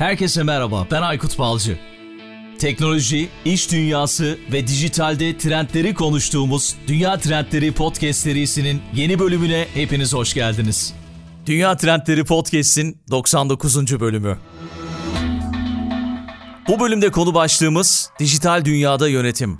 Herkese merhaba, ben Aykut Balcı. Teknoloji, iş dünyası ve dijitalde trendleri konuştuğumuz Dünya Trendleri Podcast serisinin yeni bölümüne hepiniz hoş geldiniz. Dünya Trendleri Podcast'in 99. bölümü. Bu bölümde konu başlığımız dijital dünyada yönetim.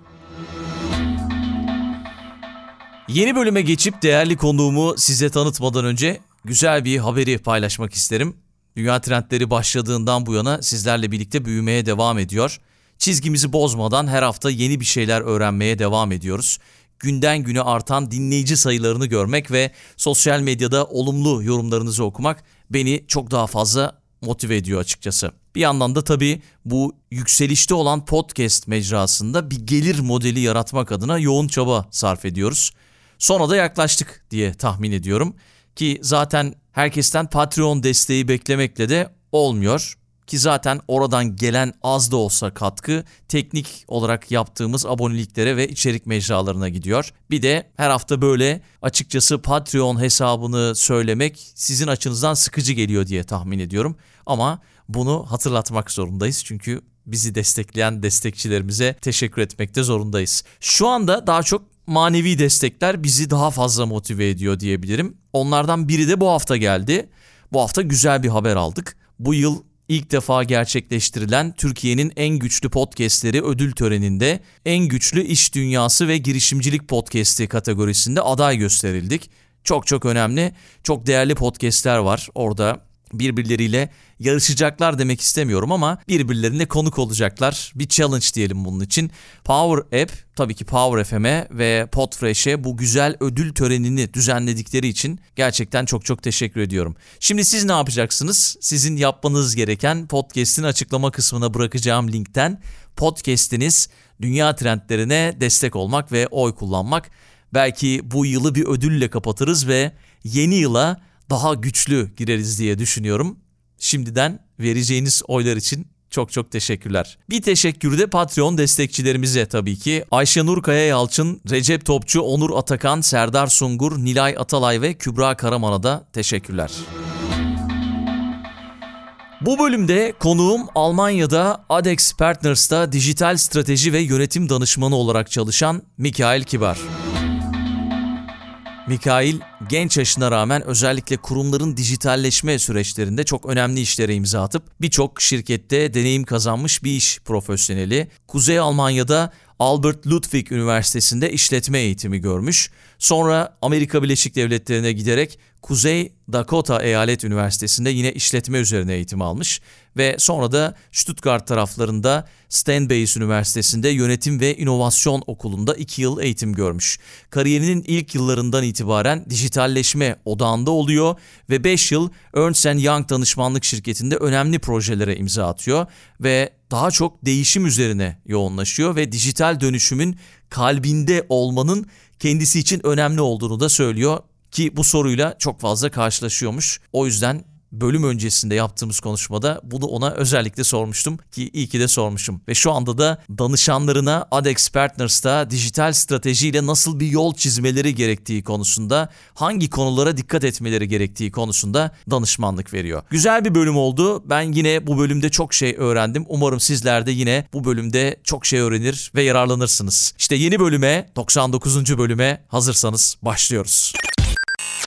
Yeni bölüme geçip değerli konuğumu size tanıtmadan önce güzel bir haberi paylaşmak isterim. Dünya trendleri başladığından bu yana sizlerle birlikte büyümeye devam ediyor. Çizgimizi bozmadan her hafta yeni bir şeyler öğrenmeye devam ediyoruz. Günden güne artan dinleyici sayılarını görmek ve sosyal medyada olumlu yorumlarınızı okumak beni çok daha fazla motive ediyor açıkçası. Bir yandan da tabii bu yükselişte olan podcast mecrasında bir gelir modeli yaratmak adına yoğun çaba sarf ediyoruz. Sona da yaklaştık diye tahmin ediyorum ki zaten herkesten Patreon desteği beklemekle de olmuyor. Ki zaten oradan gelen az da olsa katkı teknik olarak yaptığımız aboneliklere ve içerik mecralarına gidiyor. Bir de her hafta böyle açıkçası Patreon hesabını söylemek sizin açınızdan sıkıcı geliyor diye tahmin ediyorum. Ama bunu hatırlatmak zorundayız çünkü bizi destekleyen destekçilerimize teşekkür etmekte zorundayız. Şu anda daha çok manevi destekler bizi daha fazla motive ediyor diyebilirim. Onlardan biri de bu hafta geldi. Bu hafta güzel bir haber aldık. Bu yıl ilk defa gerçekleştirilen Türkiye'nin en güçlü podcastleri ödül töreninde en güçlü iş dünyası ve girişimcilik podcast'i kategorisinde aday gösterildik. Çok çok önemli, çok değerli podcastler var orada birbirleriyle yarışacaklar demek istemiyorum ama birbirlerine konuk olacaklar. Bir challenge diyelim bunun için. Power App tabii ki Power FM'e ve Podfresh'e bu güzel ödül törenini düzenledikleri için gerçekten çok çok teşekkür ediyorum. Şimdi siz ne yapacaksınız? Sizin yapmanız gereken podcast'in açıklama kısmına bırakacağım linkten podcast'iniz dünya trendlerine destek olmak ve oy kullanmak. Belki bu yılı bir ödülle kapatırız ve yeni yıla daha güçlü gireriz diye düşünüyorum. Şimdiden vereceğiniz oylar için çok çok teşekkürler. Bir teşekkür de Patreon destekçilerimize tabii ki. Ayşe Nur Kaya Yalçın, Recep Topçu, Onur Atakan, Serdar Sungur, Nilay Atalay ve Kübra Karaman'a da teşekkürler. Bu bölümde konuğum Almanya'da Adex Partners'ta dijital strateji ve yönetim danışmanı olarak çalışan Mikail Kibar. Mikail genç yaşına rağmen özellikle kurumların dijitalleşme süreçlerinde çok önemli işlere imza atıp birçok şirkette deneyim kazanmış bir iş profesyoneli. Kuzey Almanya'da Albert Ludwig Üniversitesi'nde işletme eğitimi görmüş. Sonra Amerika Birleşik Devletleri'ne giderek Kuzey Dakota Eyalet Üniversitesi'nde yine işletme üzerine eğitim almış ve sonra da Stuttgart taraflarında Stanbase Üniversitesi'nde Yönetim ve İnovasyon Okulu'nda 2 yıl eğitim görmüş. Kariyerinin ilk yıllarından itibaren dijitalleşme odağında oluyor ve 5 yıl Ernst Young danışmanlık şirketinde önemli projelere imza atıyor ve daha çok değişim üzerine yoğunlaşıyor ve dijital dönüşümün kalbinde olmanın kendisi için önemli olduğunu da söylüyor ki bu soruyla çok fazla karşılaşıyormuş. O yüzden bölüm öncesinde yaptığımız konuşmada bunu ona özellikle sormuştum ki iyi ki de sormuşum. Ve şu anda da danışanlarına Adex Partners'ta dijital stratejiyle nasıl bir yol çizmeleri gerektiği konusunda, hangi konulara dikkat etmeleri gerektiği konusunda danışmanlık veriyor. Güzel bir bölüm oldu. Ben yine bu bölümde çok şey öğrendim. Umarım sizler de yine bu bölümde çok şey öğrenir ve yararlanırsınız. İşte yeni bölüme, 99. bölüme hazırsanız başlıyoruz.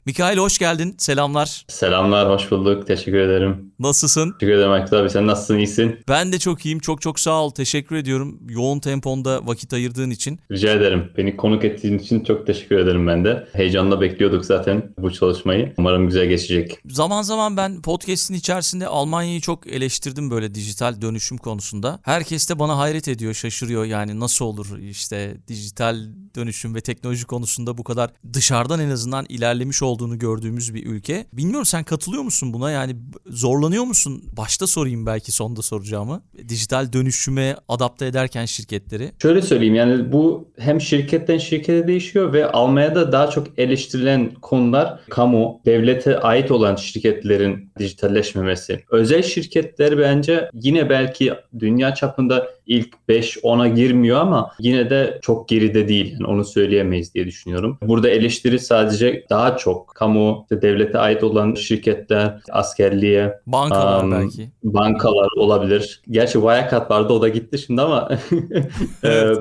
Mikail hoş geldin. Selamlar. Selamlar, hoş bulduk. Teşekkür ederim. Nasılsın? Teşekkür ederim Aykut abi. Sen nasılsın, iyisin? Ben de çok iyiyim. Çok çok sağ ol. Teşekkür ediyorum. Yoğun temponda vakit ayırdığın için. Rica ederim. Beni konuk ettiğin için çok teşekkür ederim ben de. Heyecanla bekliyorduk zaten bu çalışmayı. Umarım güzel geçecek. Zaman zaman ben podcast'in içerisinde Almanya'yı çok eleştirdim böyle dijital dönüşüm konusunda. Herkes de bana hayret ediyor, şaşırıyor. Yani nasıl olur işte dijital dönüşüm ve teknoloji konusunda bu kadar dışarıdan en azından ilerlemiş olduğunu gördüğümüz bir ülke. Bilmiyorum sen katılıyor musun buna? Yani zorlanıyor musun? Başta sorayım belki sonda soracağımı. Dijital dönüşüme adapte ederken şirketleri. Şöyle söyleyeyim yani bu hem şirketten şirkete değişiyor ve Almanya'da daha çok eleştirilen konular kamu, devlete ait olan şirketlerin dijitalleşmemesi. Özel şirketler bence yine belki dünya çapında ilk 5-10'a girmiyor ama yine de çok geride değil. Yani onu söyleyemeyiz diye düşünüyorum. Burada eleştiri sadece daha çok kamu, işte devlete ait olan şirketler, askerliğe, bankalar um, belki. Bankalar olabilir. Gerçi Wirecard vardı o da gitti şimdi ama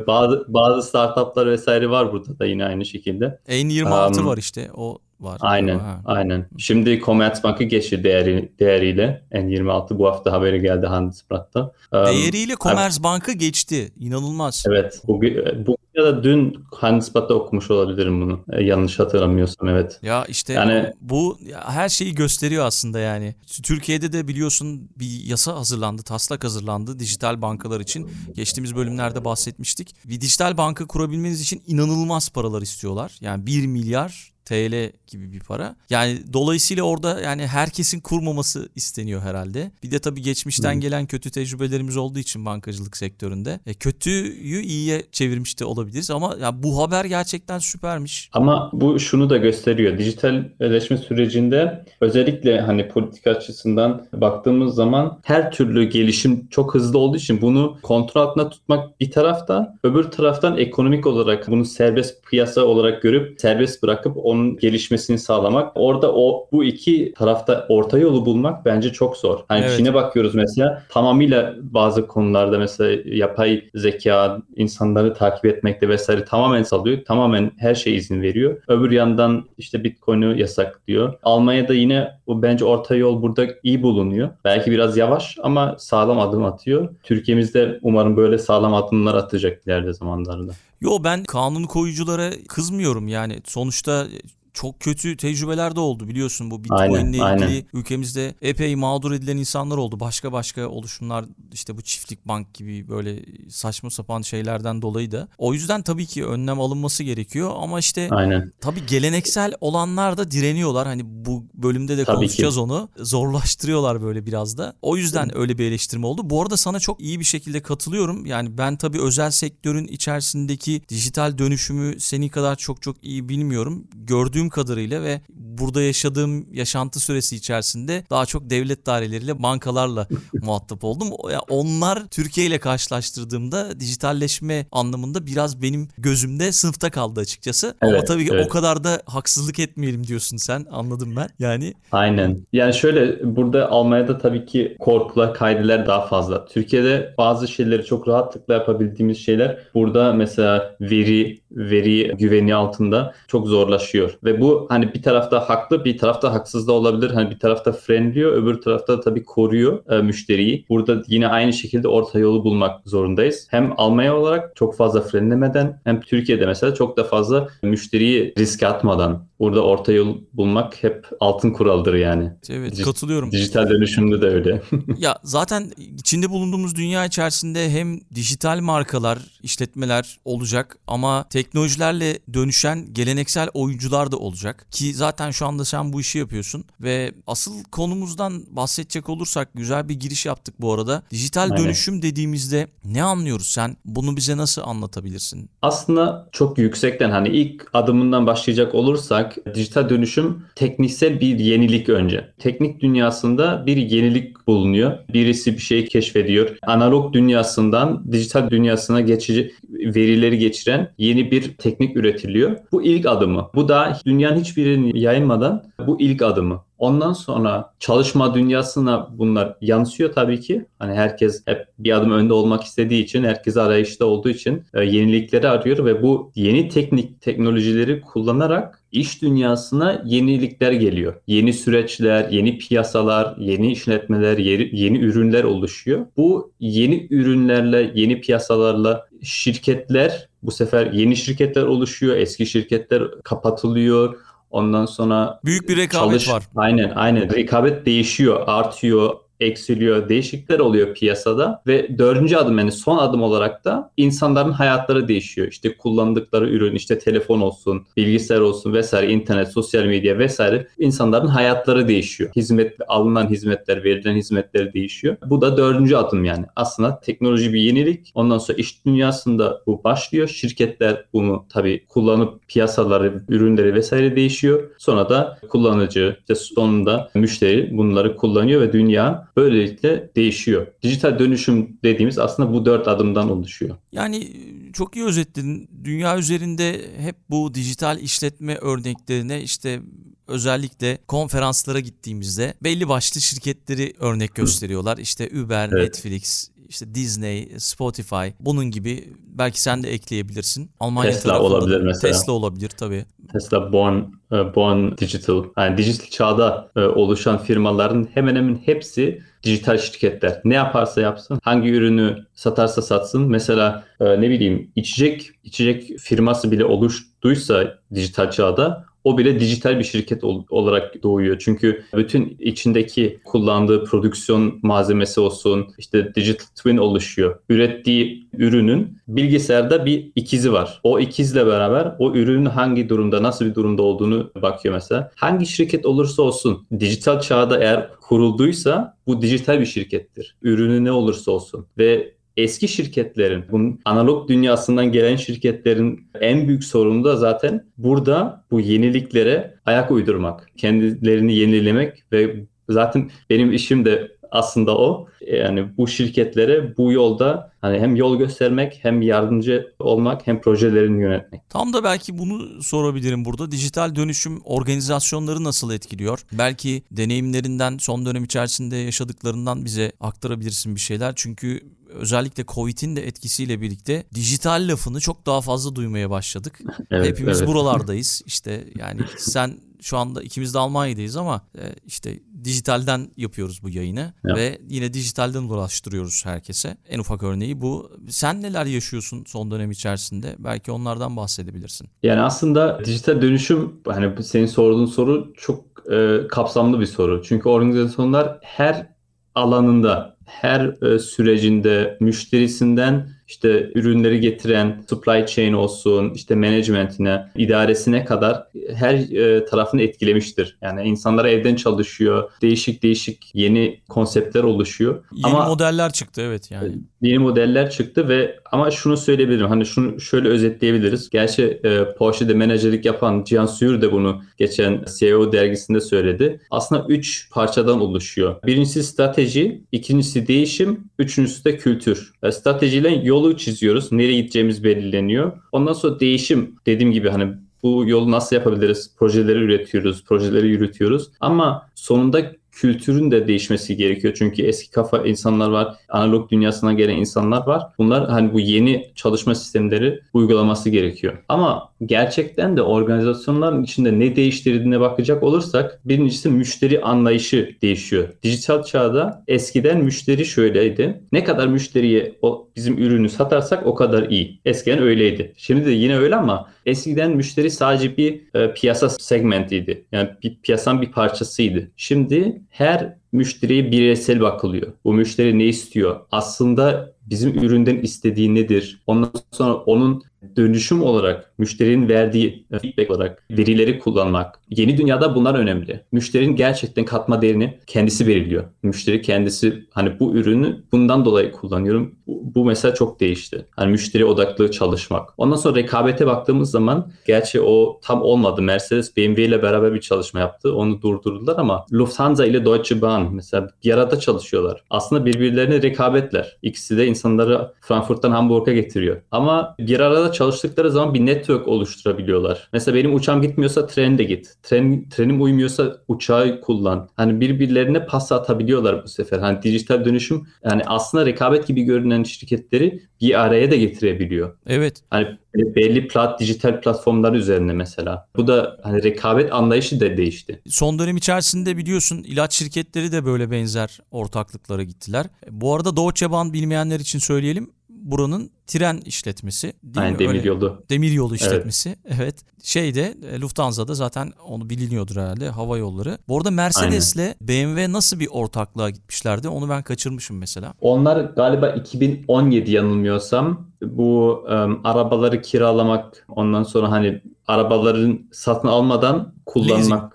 bazı bazı startuplar vesaire var burada da yine aynı şekilde. N26 um, var işte o var. Aynen, ha. aynen. Şimdi Commerzbank'ı geçti değeri, değeriyle. N26 bu hafta haberi geldi Handelsblatt'ta. Um, değeriyle Commerzbank'ı geçti. İnanılmaz. Evet. Bugün, bu ya da dün Handelsblatt'ta okumuş olabilirim bunu. E, yanlış hatırlamıyorsam evet. Ya işte yani, bu her şeyi gösteriyor aslında yani. Türkiye'de de biliyorsun bir yasa hazırlandı, taslak hazırlandı dijital bankalar için. Geçtiğimiz bölümlerde bahsetmiştik. Bir dijital banka kurabilmeniz için inanılmaz paralar istiyorlar. Yani 1 milyar TL gibi bir para. Yani dolayısıyla orada yani herkesin kurmaması isteniyor herhalde. Bir de tabii geçmişten gelen kötü tecrübelerimiz olduğu için bankacılık sektöründe. E, kötüyü iyiye çevirmiş de olabiliriz ama ya bu haber gerçekten süpermiş. Ama bu şunu da gösteriyor. Dijitalleşme sürecinde özellikle hani politika açısından baktığımız zaman her türlü gelişim çok hızlı olduğu için bunu kontrol altında tutmak bir taraftan öbür taraftan ekonomik olarak bunu serbest piyasa olarak görüp serbest bırakıp onun gelişmesini sağlamak. Orada o bu iki tarafta orta yolu bulmak bence çok zor. Hani evet. Çin'e bakıyoruz mesela tamamıyla bazı konularda mesela yapay zeka insanları takip etmekte vesaire tamamen salıyor. Tamamen her şey izin veriyor. Öbür yandan işte Bitcoin'i yasaklıyor. Almanya'da yine bu bence orta yol burada iyi bulunuyor. Belki biraz yavaş ama sağlam adım atıyor. Türkiye'mizde umarım böyle sağlam adımlar atacak ileride zamanlarda. Yo ben kanun koyuculara kızmıyorum yani. Sonuçta çok kötü tecrübeler de oldu biliyorsun bu Bitcoin ile ilgili aynen. ülkemizde epey mağdur edilen insanlar oldu. Başka başka oluşumlar işte bu çiftlik bank gibi böyle saçma sapan şeylerden dolayı da. O yüzden tabii ki önlem alınması gerekiyor ama işte aynen. tabii geleneksel olanlar da direniyorlar. Hani bu bölümde de tabii konuşacağız ki. onu. Zorlaştırıyorlar böyle biraz da. O yüzden öyle bir eleştirme oldu. Bu arada sana çok iyi bir şekilde katılıyorum. Yani ben tabii özel sektörün içerisindeki dijital dönüşümü senin kadar çok çok iyi bilmiyorum. Gördüğüm gördüğüm kadarıyla ve burada yaşadığım yaşantı süresi içerisinde daha çok devlet daireleriyle, bankalarla muhatap oldum. Onlar Türkiye ile karşılaştırdığımda dijitalleşme anlamında biraz benim gözümde sınıfta kaldı açıkçası. Evet, Ama tabii evet. o kadar da haksızlık etmeyelim diyorsun sen. Anladım ben. Yani Aynen. Yani şöyle burada Almanya'da tabii ki korkular, kaydeler daha fazla. Türkiye'de bazı şeyleri çok rahatlıkla yapabildiğimiz şeyler burada mesela veri veri güveni altında çok zorlaşıyor. Ve bu hani bir tarafta haklı bir tarafta haksız da olabilir. Hani bir tarafta frenliyor öbür tarafta tabii koruyor e, müşteriyi. Burada yine aynı şekilde orta yolu bulmak zorundayız. Hem Almanya olarak çok fazla frenlemeden hem Türkiye'de mesela çok da fazla müşteriyi riske atmadan burada orta yol bulmak hep altın kuraldır yani. Evet Dij- katılıyorum. Dijital dönüşümde de öyle. ya zaten içinde bulunduğumuz dünya içerisinde hem dijital markalar, işletmeler olacak ama teknolojilerle dönüşen geleneksel oyuncular da olacak. Ki zaten şu anda sen bu işi yapıyorsun ve asıl konumuzdan bahsedecek olursak güzel bir giriş yaptık bu arada. Dijital Aynen. dönüşüm dediğimizde ne anlıyoruz sen? Bunu bize nasıl anlatabilirsin? Aslında çok yüksekten hani ilk adımından başlayacak olursak dijital dönüşüm tekniksel bir yenilik önce. Teknik dünyasında bir yenilik bulunuyor. Birisi bir şeyi keşfediyor. Analog dünyasından dijital dünyasına geçici verileri geçiren yeni bir teknik üretiliyor. Bu ilk adımı. Bu da dünyanın hiçbirini yayınmadan bu ilk adımı. Ondan sonra çalışma dünyasına bunlar yansıyor tabii ki. Hani herkes hep bir adım önde olmak istediği için, herkes arayışta olduğu için e, yenilikleri arıyor ve bu yeni teknik teknolojileri kullanarak iş dünyasına yenilikler geliyor. Yeni süreçler, yeni piyasalar, yeni işletmeler, yeni, yeni ürünler oluşuyor. Bu yeni ürünlerle, yeni piyasalarla şirketler bu sefer yeni şirketler oluşuyor, eski şirketler kapatılıyor. Ondan sonra büyük bir rekabet çalış, var. Aynen, aynen. Rekabet değişiyor, artıyor, eksiliyor, değişiklikler oluyor piyasada ve dördüncü adım yani son adım olarak da insanların hayatları değişiyor. İşte kullandıkları ürün işte telefon olsun, bilgisayar olsun vesaire, internet, sosyal medya vesaire insanların hayatları değişiyor. Hizmet, alınan hizmetler, verilen hizmetleri değişiyor. Bu da dördüncü adım yani. Aslında teknoloji bir yenilik. Ondan sonra iş dünyasında bu başlıyor. Şirketler bunu tabii kullanıp piyasaları, ürünleri vesaire değişiyor. Sonra da kullanıcı, işte sonunda müşteri bunları kullanıyor ve dünya böylelikle değişiyor. Dijital dönüşüm dediğimiz aslında bu dört adımdan oluşuyor. Yani çok iyi özetledin. Dünya üzerinde hep bu dijital işletme örneklerine işte özellikle konferanslara gittiğimizde belli başlı şirketleri örnek gösteriyorlar. İşte Uber, Evet. Netflix, işte Disney, Spotify bunun gibi belki sen de ekleyebilirsin. Almanya Tesla olabilir mesela. Tesla olabilir tabii. Tesla Born, e, Born Digital. Yani dijital çağda e, oluşan firmaların hemen hemen hepsi dijital şirketler. Ne yaparsa yapsın, hangi ürünü satarsa satsın. Mesela e, ne bileyim içecek içecek firması bile oluştuysa dijital çağda o bile dijital bir şirket ol- olarak doğuyor. Çünkü bütün içindeki kullandığı prodüksiyon malzemesi olsun, işte digital twin oluşuyor. Ürettiği ürünün bilgisayarda bir ikizi var. O ikizle beraber o ürünün hangi durumda, nasıl bir durumda olduğunu bakıyor mesela. Hangi şirket olursa olsun dijital çağda eğer kurulduysa bu dijital bir şirkettir. Ürünü ne olursa olsun ve eski şirketlerin, bunun analog dünyasından gelen şirketlerin en büyük sorunu da zaten burada bu yeniliklere ayak uydurmak, kendilerini yenilemek ve zaten benim işim de aslında o. Yani bu şirketlere bu yolda hani hem yol göstermek, hem yardımcı olmak, hem projelerini yönetmek. Tam da belki bunu sorabilirim burada. Dijital dönüşüm organizasyonları nasıl etkiliyor? Belki deneyimlerinden son dönem içerisinde yaşadıklarından bize aktarabilirsin bir şeyler. Çünkü özellikle Covid'in de etkisiyle birlikte dijital lafını çok daha fazla duymaya başladık. Evet, Hepimiz evet. buralardayız. İşte yani sen şu anda ikimiz de Almanya'dayız ama e, işte dijitalden yapıyoruz bu yayını Ya. ve yine dijitalden ulaştırıyoruz herkese. En ufak örneği bu. Sen neler yaşıyorsun son dönem içerisinde? Belki onlardan bahsedebilirsin. Yani aslında dijital dönüşüm hani senin sorduğun soru çok e, kapsamlı bir soru. Çünkü organizasyonlar her alanında, her e, sürecinde müşterisinden işte ürünleri getiren supply chain olsun, işte managementine, idaresine kadar her e, tarafını etkilemiştir. Yani insanlar evden çalışıyor, değişik değişik yeni konseptler oluşuyor. Yeni Ama modeller çıktı evet yani. Yeni modeller çıktı ve ama şunu söyleyebilirim. Hani şunu şöyle özetleyebiliriz. Gerçi e, Porsche'de menajerlik yapan Cihan Suyur da bunu geçen CEO dergisinde söyledi. Aslında üç parçadan oluşuyor. Birincisi strateji, ikincisi değişim, üçüncüsü de kültür. E, stratejiyle yolu çiziyoruz. Nereye gideceğimiz belirleniyor. Ondan sonra değişim dediğim gibi hani bu yolu nasıl yapabiliriz? Projeleri üretiyoruz, projeleri yürütüyoruz. Ama sonunda kültürün de değişmesi gerekiyor. Çünkü eski kafa insanlar var, analog dünyasına gelen insanlar var. Bunlar hani bu yeni çalışma sistemleri uygulaması gerekiyor. Ama gerçekten de organizasyonların içinde ne değiştirdiğine bakacak olursak birincisi müşteri anlayışı değişiyor. Dijital çağda eskiden müşteri şöyleydi. Ne kadar müşteriye o bizim ürünü satarsak o kadar iyi. Eskiden öyleydi. Şimdi de yine öyle ama eskiden müşteri sadece bir e, piyasa segmentiydi. Yani bir piyasanın bir parçasıydı. Şimdi her müşteriye bireysel bakılıyor. Bu müşteri ne istiyor? Aslında bizim üründen istediği nedir? Ondan sonra onun dönüşüm olarak müşterinin verdiği e, feedback olarak verileri kullanmak. Yeni dünyada bunlar önemli. Müşterinin gerçekten katma değerini kendisi belirliyor. Müşteri kendisi hani bu ürünü bundan dolayı kullanıyorum. Bu, bu mesela çok değişti. Hani müşteri odaklı çalışmak. Ondan sonra rekabete baktığımız zaman gerçi o tam olmadı. Mercedes BMW ile beraber bir çalışma yaptı. Onu durdurdular ama Lufthansa ile Deutsche Bahn mesela bir arada çalışıyorlar. Aslında birbirlerine rekabetler. İkisi de insanları Frankfurt'tan Hamburg'a getiriyor. Ama bir arada çalıştıkları zaman bir network oluşturabiliyorlar. Mesela benim uçağım gitmiyorsa tren de git. Tren, trenim uymuyorsa uçağı kullan. Hani birbirlerine pas atabiliyorlar bu sefer. Hani dijital dönüşüm yani aslında rekabet gibi görünen şirketleri bir araya da getirebiliyor. Evet. Hani belli plat dijital platformlar üzerine mesela. Bu da hani rekabet anlayışı da değişti. Son dönem içerisinde biliyorsun ilaç şirketleri de böyle benzer ortaklıklara gittiler. Bu arada Deutsche Bahn bilmeyenler için söyleyelim. Buranın tren işletmesi değil Aynen mi? demir Öyle- yolu. Demiryolu işletmesi. Evet. Şeyde e, Lufthansa'da zaten onu biliniyordur herhalde hava yolları. Bu arada Mercedes'le BMW nasıl bir ortaklığa gitmişlerdi? Onu ben kaçırmışım mesela. Onlar galiba 2017 yanılmıyorsam bu em, arabaları kiralamak ondan sonra hani arabaların satın almadan kullanmak leasing,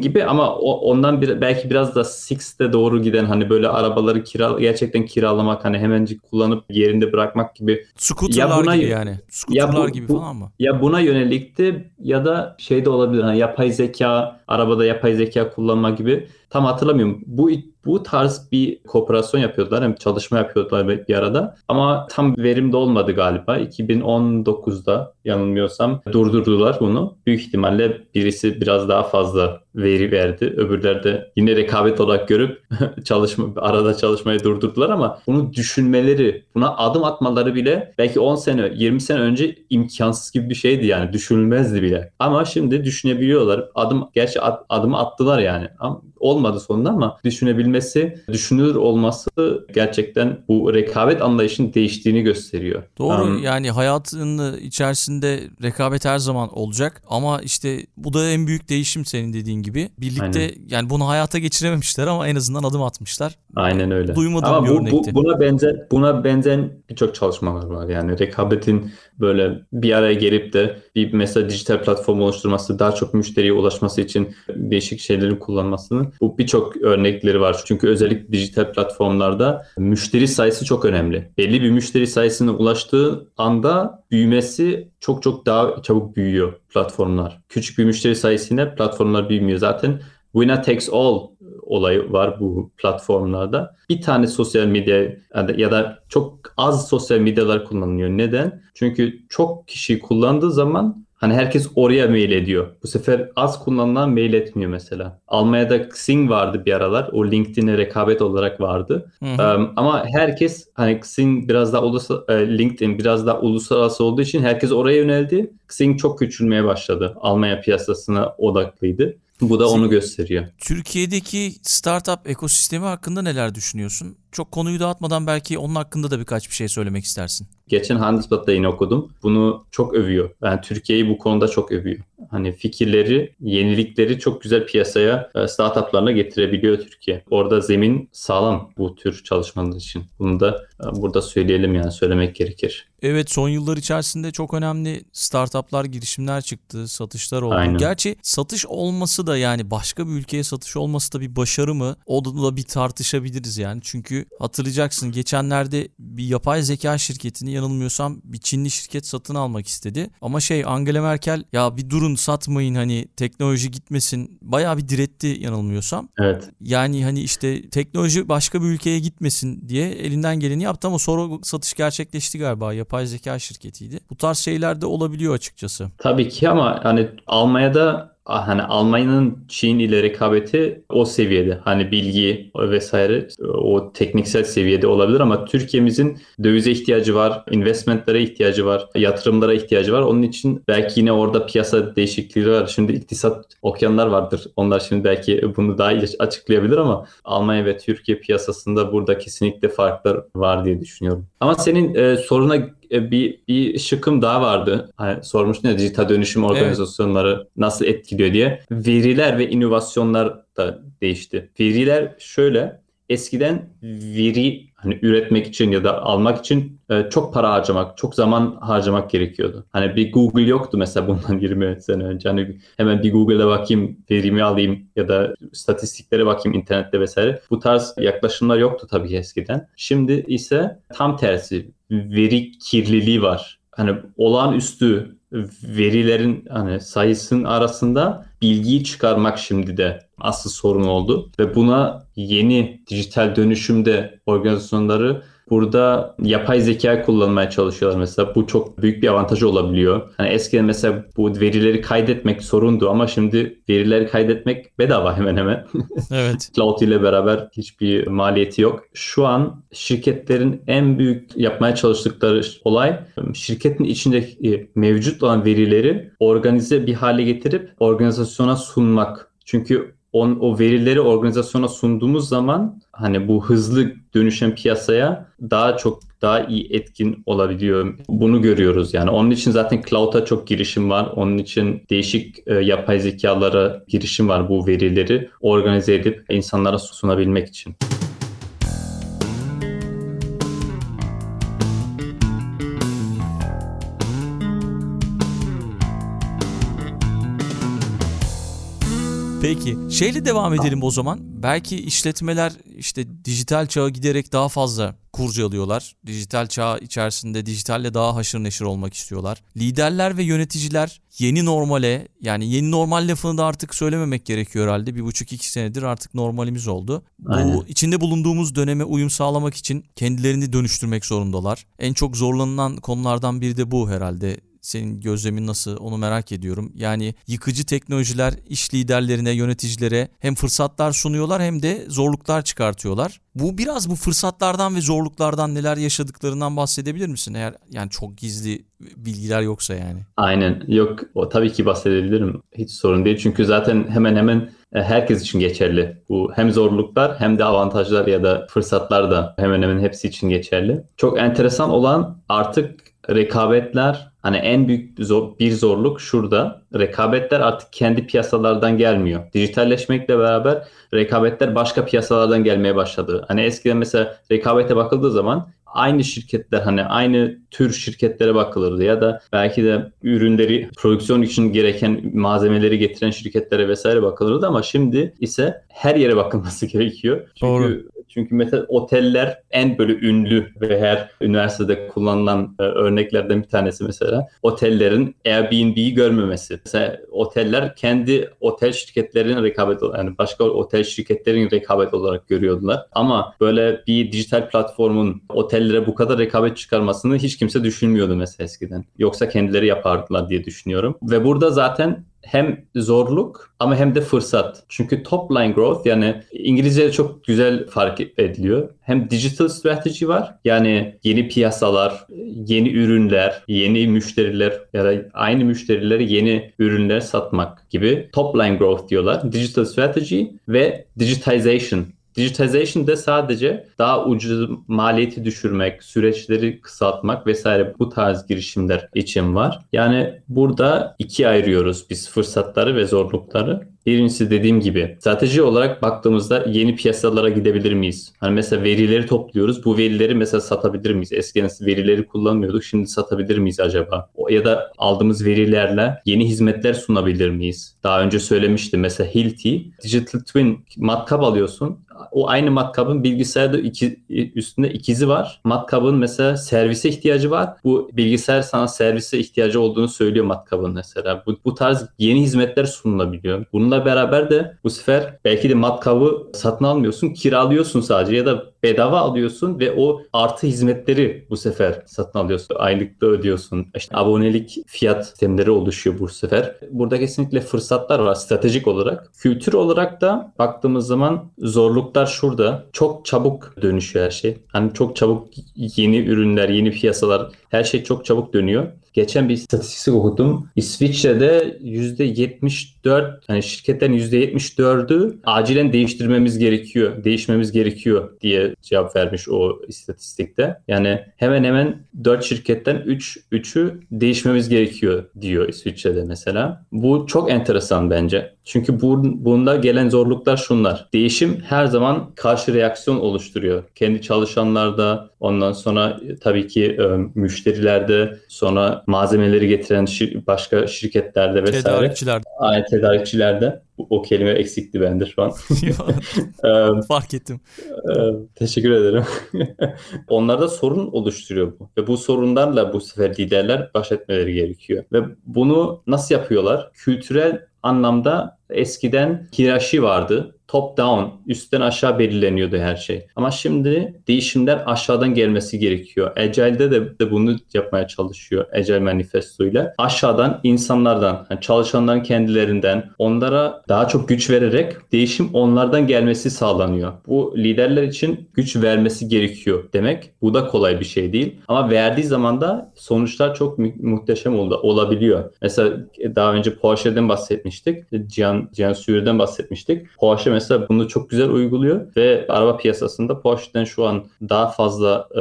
gibi ama o, ondan bir, belki biraz da Six'te doğru giden hani böyle arabaları kira, gerçekten kiralamak hani hemencik kullanıp yerinde bırakmak gibi Scooter'lar Ya buna- gibi yani. Scooter'lar bu- gibi falan mı? Ya buna yönelikti ya da şey de olabilir hani yapay zeka, arabada yapay zeka kullanma gibi. Tam hatırlamıyorum. Bu bu tarz bir kooperasyon yapıyorlar. Hem çalışma yapıyorlar bir arada. Ama tam verimde olmadı galiba. 2019'da yanılmıyorsam durdurdular bunu. Büyük ihtimalle birisi biraz daha fazla veri verdi. Öbürler de yine rekabet olarak görüp çalışma arada çalışmayı durdurdular ama bunu düşünmeleri, buna adım atmaları bile belki 10 sene, 20 sene önce imkansız gibi bir şeydi yani. Düşünülmezdi bile. Ama şimdi düşünebiliyorlar. Adım gerçi ad- adımı attılar yani. Ama olmadı sonunda ama düşünebilmesi, düşünülür olması gerçekten bu rekabet anlayışının değiştiğini gösteriyor. Doğru Um, yani hayatın içerisinde rekabet her zaman olacak ama işte bu da en büyük değişim senin dediğin gibi. Birlikte Aynen. yani bunu hayata geçirememişler ama en azından adım atmışlar. Aynen öyle. Duymadığım Ama bir bu, bu- buna benzer buna benzeyen birçok çalışmalar var. Yani rekabetin böyle bir araya gelip de bir mesela dijital platform oluşturması, daha çok müşteriye ulaşması için değişik şeyleri kullanmasının bu birçok örnekleri var. Çünkü özellikle dijital platformlarda müşteri sayısı çok önemli. Belli bir müşteri sayısına ulaştığı anda büyümesi çok çok daha çabuk büyüyor platformlar. Küçük bir müşteri sayısıyla platformlar büyümüyor. Zaten winner takes all olayı var bu platformlarda. Bir tane sosyal medya ya da- çok az sosyal medyalar kullanılıyor. Neden? Çünkü çok kişi kullandığı zaman hani herkes oraya mail ediyor. Bu sefer az kullanılan mail etmiyor mesela. Almanya'da Xing vardı bir aralar. O LinkedIn'e rekabet olarak vardı. Hı hı. Em, ama herkes hani Xing biraz daha ulusal, e, LinkedIn biraz daha uluslararası olduğu için herkes oraya yöneldi. Xing çok küçülmeye başladı. Almanya piyasasına odaklıydı. Bu da onu gösteriyor. Türkiye'deki startup ekosistemi hakkında neler düşünüyorsun? Çok konuyu dağıtmadan belki onun hakkında da birkaç bir şey söylemek istersin. Geçen Handelsblatt'ta yine okudum. Bunu çok övüyor. Yani Türkiye'yi bu konuda çok övüyor. Hani fikirleri, yenilikleri çok güzel piyasaya e, startuplarla getirebiliyor Türkiye. Orada zemin sağlam bu tür çalışmalar için. Bunu da e, burada söyleyelim yani söylemek gerekir. Evet son yıllar içerisinde çok önemli startuplar, girişimler çıktı, satışlar oldu. Aynen. Gerçi satış olması da yani başka bir ülkeye satış olması da bir başarı mı? O da, da bir tartışabiliriz yani. Çünkü hatırlayacaksın geçenlerde bir yapay zeka şirketini yanılmıyorsam bir Çinli şirket satın almak istedi. Ama şey Angela Merkel ya bir durun satmayın hani teknoloji gitmesin bayağı bir diretti yanılmıyorsam. Evet. Yani hani işte teknoloji başka bir ülkeye gitmesin diye elinden geleni yaptı ama sonra satış gerçekleşti galiba. Yapay zeka şirketiydi. Bu tarz şeyler de olabiliyor açıkçası. Tabii ki ama hani Almanya'da hani Almanya'nın Çin ile rekabeti o seviyede. Hani bilgi vesaire o tekniksel seviyede olabilir ama Türkiye'mizin dövize ihtiyacı var, investmentlere ihtiyacı var, yatırımlara ihtiyacı var. Onun için belki yine orada piyasa değişikliği var. Şimdi iktisat okuyanlar vardır. Onlar şimdi belki bunu daha iyi açıklayabilir ama Almanya ve Türkiye piyasasında burada kesinlikle farklar var diye düşünüyorum. Ama senin e, soruna bir, bir şıkkım daha vardı. Hani sormuştun ya dijital dönüşüm organizasyonları nasıl etkiliyor diye. Veriler ve inovasyonlar da değişti. Veriler şöyle eskiden veri hani üretmek için ya da almak için e, çok para harcamak, çok zaman harcamak gerekiyordu. Hani bir Google yoktu mesela bundan 20 sene önce. Hani hemen bir Google'a bakayım, verimi alayım ya da statistiklere bakayım internette vesaire. Bu tarz yaklaşımlar yoktu tabii ki eskiden. Şimdi ise tam tersi veri kirliliği var. Hani olağanüstü verilerin hani sayısının arasında bilgiyi çıkarmak şimdi de asıl sorun oldu ve buna yeni dijital dönüşümde organizasyonları burada yapay zeka kullanmaya çalışıyorlar mesela. Bu çok büyük bir avantaj olabiliyor. Hani eskiden mesela bu verileri kaydetmek sorundu ama şimdi verileri kaydetmek bedava hemen hemen. Evet. Cloud ile beraber hiçbir maliyeti yok. Şu an şirketlerin en büyük yapmaya çalıştıkları olay şirketin içindeki mevcut olan verileri organize bir hale getirip organizasyona sunmak. Çünkü on, o verileri organizasyona sunduğumuz zaman hani bu hızlı dönüşen piyasaya daha çok daha iyi etkin olabiliyor. Bunu görüyoruz yani. Onun için zaten cloud'a çok girişim var. Onun için değişik e, yapay zekalara girişim var bu verileri organize edip insanlara sunabilmek için. Peki şeyle devam edelim o zaman. Belki işletmeler işte dijital çağa giderek daha fazla kurcalıyorlar. Dijital çağ içerisinde dijitalle daha haşır neşir olmak istiyorlar. Liderler ve yöneticiler yeni normale yani yeni normal lafını da artık söylememek gerekiyor herhalde. Bir buçuk iki senedir artık normalimiz oldu. Aynen. Bu içinde bulunduğumuz döneme uyum sağlamak için kendilerini dönüştürmek zorundalar. En çok zorlanılan konulardan biri de bu herhalde senin gözlemin nasıl onu merak ediyorum. Yani yıkıcı teknolojiler iş liderlerine, yöneticilere hem fırsatlar sunuyorlar hem de zorluklar çıkartıyorlar. Bu biraz bu fırsatlardan ve zorluklardan neler yaşadıklarından bahsedebilir misin? Eğer yani çok gizli bilgiler yoksa yani. Aynen. Yok o tabii ki bahsedebilirim. Hiç sorun değil. Çünkü zaten hemen hemen e, herkes için geçerli. Bu hem zorluklar hem de avantajlar ya da fırsatlar da hemen hemen hepsi için geçerli. Çok enteresan olan artık rekabetler hani en büyük zor, bir zorluk şurada. Rekabetler artık kendi piyasalardan gelmiyor. Dijitalleşmekle beraber rekabetler başka piyasalardan gelmeye başladı. Hani eskiden mesela rekabete bakıldığı zaman aynı şirketler hani aynı tür şirketlere bakılırdı ya da belki de ürünleri prodüksiyon için gereken malzemeleri getiren şirketlere vesaire bakılırdı ama şimdi ise her yere bakılması gerekiyor. Çünkü Doğru. Çünkü mesela oteller en böyle ünlü ve her üniversitede kullanılan e, örneklerden bir tanesi mesela otellerin Airbnb'yi görmemesi. Mesela oteller kendi otel şirketlerinin rekabet yani başka otel şirketlerin rekabet olarak görüyordular. Ama böyle bir dijital platformun otellere bu kadar rekabet çıkarmasını hiç kimse düşünmüyordu mesela eskiden. Yoksa kendileri yapardılar diye düşünüyorum. Ve burada zaten hem zorluk ama hem de fırsat. Çünkü top line growth yani İngilizce çok güzel fark ediliyor. Hem digital strategy var yani yeni piyasalar, yeni ürünler, yeni müşteriler ya da aynı müşterilere yeni ürünler satmak gibi top line growth diyorlar. Digital strategy ve digitization Digitization de sadece daha ucuz maliyeti düşürmek, süreçleri kısaltmak vesaire bu tarz girişimler için var. Yani burada ikiye ayırıyoruz biz fırsatları ve zorlukları. Birincisi dediğim gibi strateji olarak baktığımızda yeni piyasalara gidebilir miyiz? Hani mesela verileri topluyoruz. Bu verileri mesela satabilir miyiz? Eskiden verileri kullanmıyorduk. Şimdi satabilir miyiz acaba? Ya da aldığımız verilerle yeni hizmetler sunabilir miyiz? Daha önce söylemiştim mesela Hilti Digital Twin matkap alıyorsun o aynı matkabın bilgisayarda iki, üstünde ikizi var. Matkabın mesela servise ihtiyacı var. Bu bilgisayar sana servise ihtiyacı olduğunu söylüyor matkabın mesela. Bu, bu tarz yeni hizmetler sunulabiliyor. Bununla beraber de bu sefer belki de matkabı satın almıyorsun, kiralıyorsun sadece ya da bedava alıyorsun ve o artı hizmetleri bu sefer satın alıyorsun. Aylıkta ödüyorsun. İşte abonelik fiyat sistemleri oluşuyor bu sefer. Burada kesinlikle fırsatlar var stratejik olarak. Kültür olarak da baktığımız zaman zorluklar şurada. Çok çabuk dönüşüyor her şey. Hani çok çabuk yeni ürünler, yeni piyasalar her şey çok çabuk dönüyor. Geçen bir istatistik okudum. İsviçre'de %74 hani şirketlerin %74'ü acilen değiştirmemiz gerekiyor, değişmemiz gerekiyor diye cevap vermiş o istatistikte. Yani hemen hemen 4 şirketten 3 3'ü değişmemiz gerekiyor diyor İsviçre'de mesela. Bu çok enteresan bence. Çünkü bu, bunda gelen zorluklar şunlar. Değişim her zaman karşı reaksiyon oluşturuyor. Kendi çalışanlarda, ondan sonra tabii ki e, müşterilerde, sonra malzemeleri getiren şir- başka şirketlerde vesaire. Tedarikçilerde. Aynen tedarikçilerde. O kelime eksikti bende şu an. Fark ettim. Teşekkür ederim. Onlarda sorun oluşturuyor bu. Ve bu sorunlarla bu sefer liderler baş etmeleri gerekiyor. Ve bunu nasıl yapıyorlar? Kültürel anlamda eskiden hiyerarşi vardı top down, üstten aşağı belirleniyordu her şey. Ama şimdi değişimler aşağıdan gelmesi gerekiyor. Agile'de de, de bunu yapmaya çalışıyor Agile Manifesto ile. Aşağıdan insanlardan, yani çalışanların kendilerinden onlara daha çok güç vererek değişim onlardan gelmesi sağlanıyor. Bu liderler için güç vermesi gerekiyor demek. Bu da kolay bir şey değil. Ama verdiği zaman da sonuçlar çok mu- muhteşem oldu, olabiliyor. Mesela daha önce Porsche'den bahsetmiştik. Cihan, Cihan Suyur'dan bahsetmiştik. Porsche mesela bunu çok güzel uyguluyor ve araba piyasasında Porsche'den şu an daha fazla e,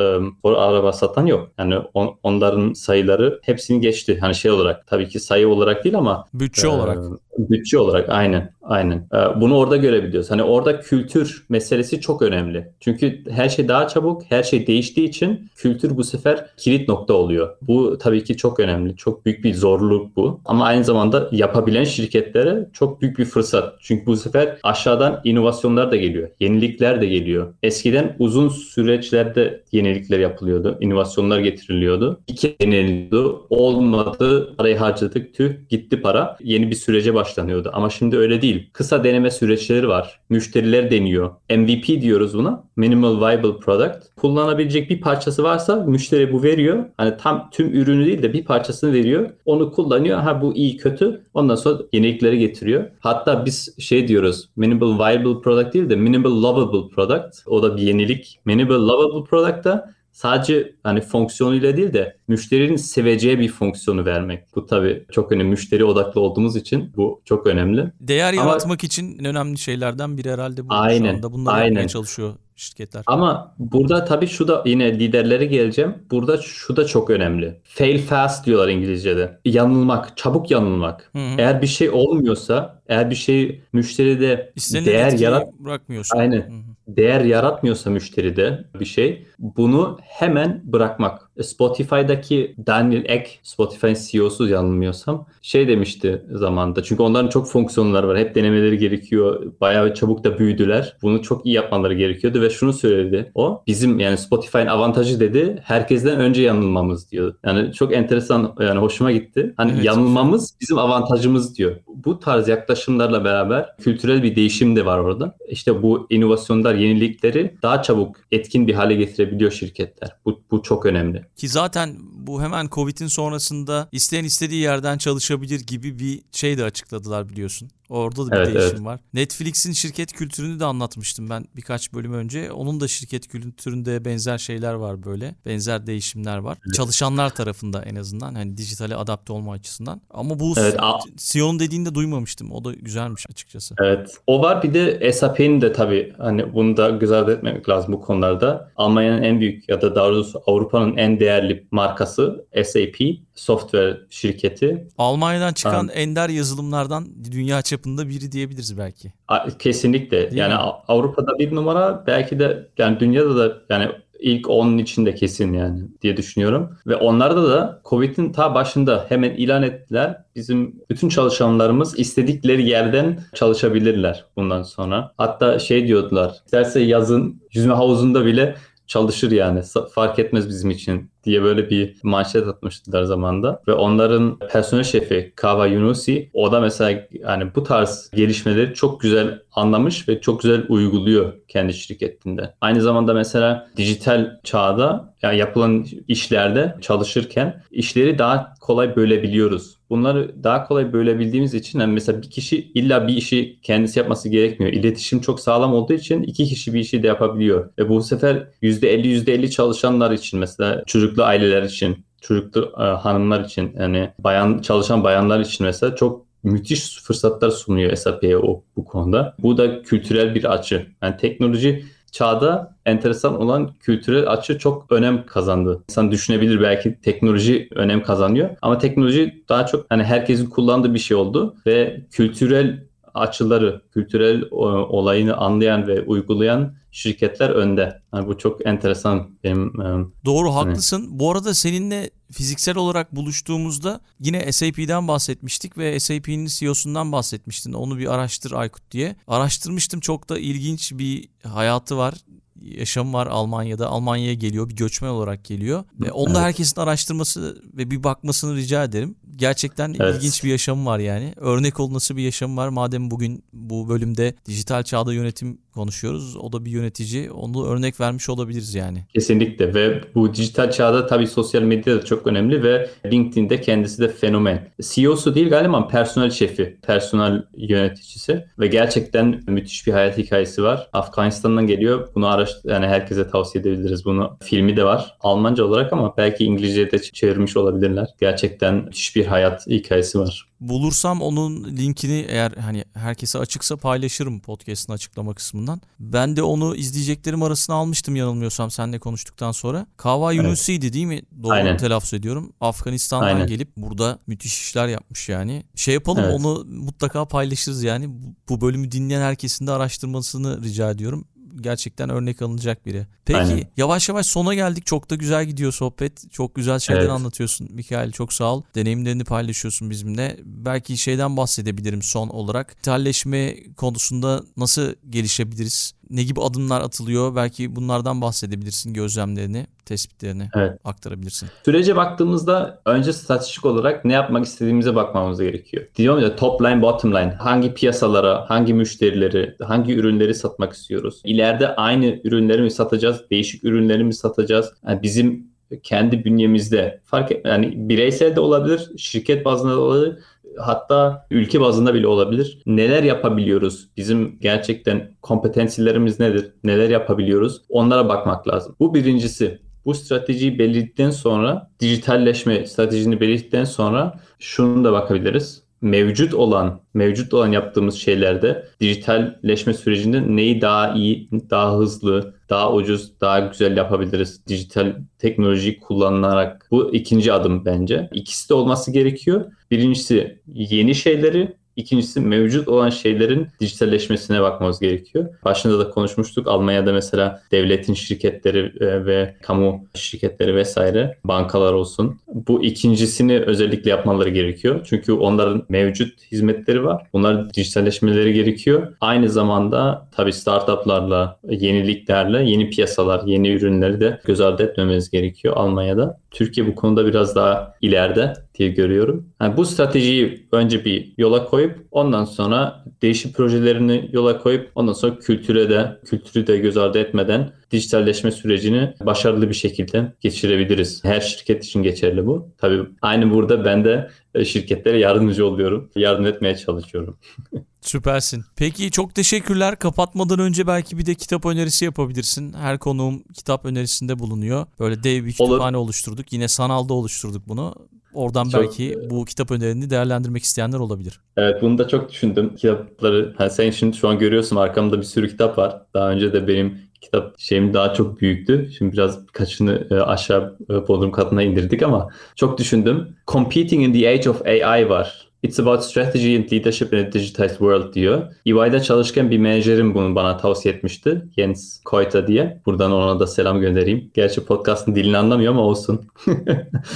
araba satan yok. Yani on, onların sayıları hepsini geçti. Hani şey olarak tabii ki sayı olarak değil ama Bütçe ee, olarak. Bütçe olarak aynen aynen. Ee, Bunu orada görebiliyoruz. Hani orada kültür meselesi çok önemli. Çünkü her şey daha çabuk, her şey değiştiği için kültür bu sefer kilit nokta oluyor. Bu tabii ki çok önemli. Çok büyük bir zorluk bu. Ama aynı zamanda yapabilen şirketlere çok büyük bir fırsat. Çünkü bu sefer aşağıdan inovasyonlar da geliyor. Yenilikler de geliyor. Eskiden uzun süreçlerde yenilikler yapılıyordu. inovasyonlar getiriliyordu. İki deniliyordu. Olmadı. Parayı harcadık. Tüh gitti para. Yeni bir sürece başlanıyordu. Ama şimdi öyle değil. Kısa deneme süreçleri var. Müşteriler deniyor. MVP diyoruz buna. Minimal Viable Product. Kullanabilecek bir parçası varsa müşteri bu veriyor. Hani tam tüm ürünü değil de bir parçasını veriyor. Onu kullanıyor. Ha bu iyi kötü. Ondan sonra yenilikleri getiriyor. Hatta biz şey diyoruz. Minimal Viable Product değil de Minimal Lovable Product. O da bir yenilik. Minimal Lovable Product da sadece hani fonksiyonuyla değil de müşterinin seveceği bir fonksiyonu vermek. Bu tabii çok önemli. Müşteri odaklı olduğumuz için bu çok önemli. Değer Ama- yaratmak için en önemli şeylerden biri herhalde bu. Aynen, Şu anda bunları aynen. yapmaya çalışıyor şirketler. Ama burada tabii şu da yine liderlere geleceğim. Burada şu da çok önemli. Fail fast diyorlar İngilizce'de. Yanılmak, çabuk yanılmak. Hı hı. Eğer bir şey olmuyorsa, eğer bir şey müşteride İstenilen değer yarat bırakmıyorsun. Aynen. Hı. Değer yaratmıyorsa müşteride bir şey bunu hemen bırakmak. Spotify'daki Daniel Ek, Spotify'ın CEO'su yanılmıyorsam şey demişti zamanda. Çünkü onların çok fonksiyonları var. Hep denemeleri gerekiyor. Bayağı çabuk da büyüdüler. Bunu çok iyi yapmaları gerekiyordu ve şunu söyledi. O bizim yani Spotify'ın avantajı dedi. Herkesten önce yanılmamız diyor. Yani çok enteresan yani hoşuma gitti. Hani Evet. yanılmamız bizim avantajımız diyor. Bu tarz yaklaşımlarla beraber kültürel bir değişim de var orada. İşte bu inovasyonlar, yenilikleri daha çabuk etkin bir hale getirebiliyor şirketler. Bu, bu çok önemli. Ki zaten bu hemen Covid'in sonrasında isteyen istediği yerden çalışabilir gibi bir şey de açıkladılar biliyorsun. Orada da bir Evet, değişim evet. var. Netflix'in şirket kültürünü de anlatmıştım ben birkaç bölüm önce. Onun da şirket kültüründe benzer şeyler var böyle. Benzer değişimler var. Çalışanlar tarafında en azından hani dijitale adapte olma açısından. Ama bu Evet, a- CEO'nun dediğini de duymamıştım. O da güzelmiş açıkçası. Evet. O var bir de SAP'nin de tabii hani bunu da göz ardı etmemek lazım bu konularda. Almanya'nın en büyük ya da daha doğrusu Avrupa'nın en değerli markası SAP software şirketi. Almanya'dan çıkan Tamam. ender yazılımlardan dünya çapında biri diyebiliriz belki. Kesinlikle. Değil yani mi? Avrupa'da bir numara belki de yani dünyada da yani ilk 10'un içinde kesin yani diye düşünüyorum. Ve onlarda da Covid'in ta başında hemen ilan ettiler. Bizim bütün çalışanlarımız istedikleri yerden çalışabilirler bundan sonra. Hatta şey diyordular. isterse yazın yüzme havuzunda bile çalışır yani. Fark etmez bizim için diye böyle bir manşet atmıştılar zamanda. Ve onların personel şefi Kava Yunusi o da mesela yani bu tarz gelişmeleri çok güzel anlamış ve çok güzel uyguluyor kendi şirketinde. Aynı zamanda mesela dijital çağda yani yapılan işlerde çalışırken işleri daha kolay bölebiliyoruz. Bunları daha kolay bölebildiğimiz için yani mesela bir kişi illa bir işi kendisi yapması gerekmiyor. İletişim çok sağlam olduğu için iki kişi bir işi de yapabiliyor. Ve bu sefer %50 %50 çalışanlar için mesela çocuklu aileler için çocuklu e, hanımlar için yani bayan çalışan bayanlar için mesela çok müthiş fırsatlar sunuyor SAP'ye o bu konuda. Bu da kültürel bir açı. Yani teknoloji çağda enteresan olan kültürel açı çok önem kazandı. İnsan düşünebilir belki teknoloji önem kazanıyor ama teknoloji daha çok hani herkesin kullandığı bir şey oldu ve kültürel açıları, kültürel o, olayını anlayan ve uygulayan şirketler önde. Yani bu çok enteresan benim e, Doğru haklısın. Bu arada seninle fiziksel olarak buluştuğumuzda yine SAP'den bahsetmiştik ve SAP'nin CEO'sundan bahsetmiştin. Onu bir araştır Aykut diye. Araştırmıştım. Çok da ilginç bir hayatı var. Yaşamı var Almanya'da. Almanya'ya geliyor. Bir göçmen olarak geliyor. Ve onu da Evet. herkesin araştırması ve bir bakmasını rica ederim. Gerçekten Evet. ilginç bir yaşamı var yani. Örnek olması bir yaşamı var. Madem bugün bu bölümde dijital çağda yönetim konuşuyoruz. O da bir yönetici. Onu örnek vermiş olabiliriz yani. Kesinlikle ve bu dijital çağda tabii sosyal medya da çok önemli ve LinkedIn'de kendisi de fenomen. CEO'su değil galiba personel şefi, personel yöneticisi ve gerçekten müthiş bir hayat hikayesi var. Afganistan'dan geliyor. Bunu araştır yani herkese tavsiye edebiliriz bunu. Filmi de var. Almanca olarak ama belki İngilizce'ye de çevirmiş olabilirler. Gerçekten müthiş bir hayat hikayesi var. Bulursam onun linkini eğer hani herkese açıksa paylaşırım podcast'ın açıklama kısmından. Ben de onu izleyeceklerim arasına almıştım yanılmıyorsam seninle konuştuktan sonra. Kava Evet. Yunusi'ydi değil mi? Doğru Aynen. telaffuz ediyorum. Afganistan'dan Aynen. gelip burada müthiş işler yapmış yani. Şey yapalım Evet. onu mutlaka paylaşırız yani. Bu- Bu bölümü dinleyen herkesin de araştırmasını rica ediyorum. Gerçekten örnek alınacak biri. Peki Aynen. yavaş yavaş sona geldik. Çok da güzel gidiyor sohbet. Çok güzel şeyler Evet. anlatıyorsun. Mikael çok sağ ol. Deneyimlerini paylaşıyorsun bizimle. Belki şeyden bahsedebilirim son olarak. Dijitalleşme konusunda nasıl gelişebiliriz? Ne gibi adımlar atılıyor? Belki bunlardan bahsedebilirsin. Gözlemlerini, tespitlerini Evet. aktarabilirsin. Sürece baktığımızda önce stratejik olarak ne yapmak istediğimize bakmamız gerekiyor. Diyorum ya top line bottom line hangi piyasalara, hangi müşterileri, hangi ürünleri satmak istiyoruz? İleride aynı ürünleri mi satacağız, değişik ürünleri mi satacağız? Yani bizim kendi bünyemizde fark et, yani bireysel de olabilir, şirket bazında da olabilir. Hatta ülke bazında bile olabilir. Neler yapabiliyoruz? Bizim gerçekten kompetansilerimiz nedir? Neler yapabiliyoruz? Onlara bakmak lazım. Bu birincisi. Bu stratejiyi belirledikten sonra dijitalleşme stratejini belirledikten sonra şunu da bakabiliriz. Mevcut olan, mevcut olan yaptığımız şeylerde dijitalleşme sürecinde neyi daha iyi, daha hızlı, daha ucuz, daha güzel yapabiliriz dijital teknolojiyi kullanarak. Bu ikinci adım bence. İkisi de olması gerekiyor. Birincisi yeni şeyleri, İkincisi mevcut olan şeylerin dijitalleşmesine bakmamız gerekiyor. Başında da konuşmuştuk. Almanya'da mesela devletin şirketleri e, ve kamu şirketleri vesaire bankalar olsun. Bu ikincisini özellikle yapmaları gerekiyor. Çünkü onların mevcut hizmetleri var. Bunlar dijitalleşmeleri gerekiyor. Aynı zamanda tabii startuplarla, yeniliklerle yeni piyasalar, yeni ürünleri de göz ardı etmememiz gerekiyor Almanya'da. Türkiye bu konuda biraz daha ileride diye görüyorum. Yani bu stratejiyi önce bir yola koyup ondan sonra değişik projelerini yola koyup ondan sonra kültüre de kültürü de göz ardı etmeden dijitalleşme sürecini başarılı bir şekilde geçirebiliriz. Her şirket için geçerli bu. Tabii aynı burada ben de e, şirketlere yardımcı oluyorum. Yardım etmeye çalışıyorum. Süpersin. Peki çok teşekkürler. Kapatmadan önce belki bir de kitap önerisi yapabilirsin. Her konuğum kitap önerisinde bulunuyor. Böyle dev bir Olur. kütüphane oluşturduk. Yine sanalda oluşturduk bunu. Oradan Çok- belki bu kitap önerini değerlendirmek isteyenler olabilir. Evet bunu da çok düşündüm. Kitapları hani sen şimdi şu an görüyorsun arkamda bir sürü kitap var. Daha önce de benim kitap şeyim daha çok büyüktü. Şimdi biraz birkaçını e, aşağı e, bodrum katına indirdik ama çok düşündüm. Competing in the Age of AI var. It's about strategy and leadership in a digitized world diyor. EY'de çalışırken bir menajerim bunu bana tavsiye etmişti. Jens Koyta diye. Buradan ona da selam göndereyim. Gerçi podcast'ın dilini anlamıyor ama olsun.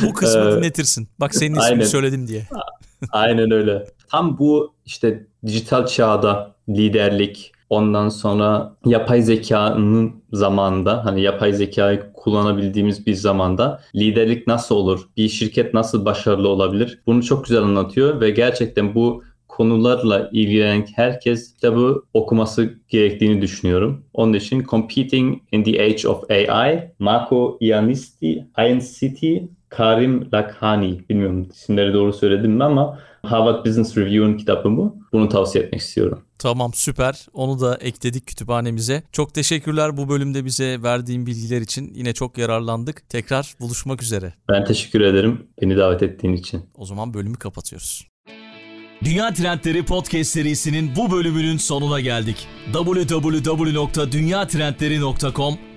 Bu kısmı Ee, dinletirsin. Bak senin ismini aynen. söyledim diye. Aynen öyle. Tam bu işte dijital çağda liderlik, ondan sonra yapay zekanın zamanında hani yapay zekayı kullanabildiğimiz bir zamanda liderlik nasıl olur? Bir şirket nasıl başarılı olabilir? Bunu çok güzel anlatıyor ve gerçekten bu konularla ilgilenen herkes kitabı okuması gerektiğini düşünüyorum. Onun için Competing in the Age of AI, Marco Iannisti, INCT, Karim Lakhani. Bilmiyorum isimleri doğru söyledim mi ama Harvard Business Review'un kitabı bu. Bunu tavsiye etmek istiyorum. Tamam süper. Onu da ekledik kütüphanemize. Çok teşekkürler bu bölümde bize verdiğin bilgiler için. Yine çok yararlandık. Tekrar buluşmak üzere. Ben teşekkür ederim beni davet ettiğin için. O zaman bölümü kapatıyoruz. Dünya Trendleri Podcast serisinin bu bölümünün sonuna geldik. www.dünyatrendleri.com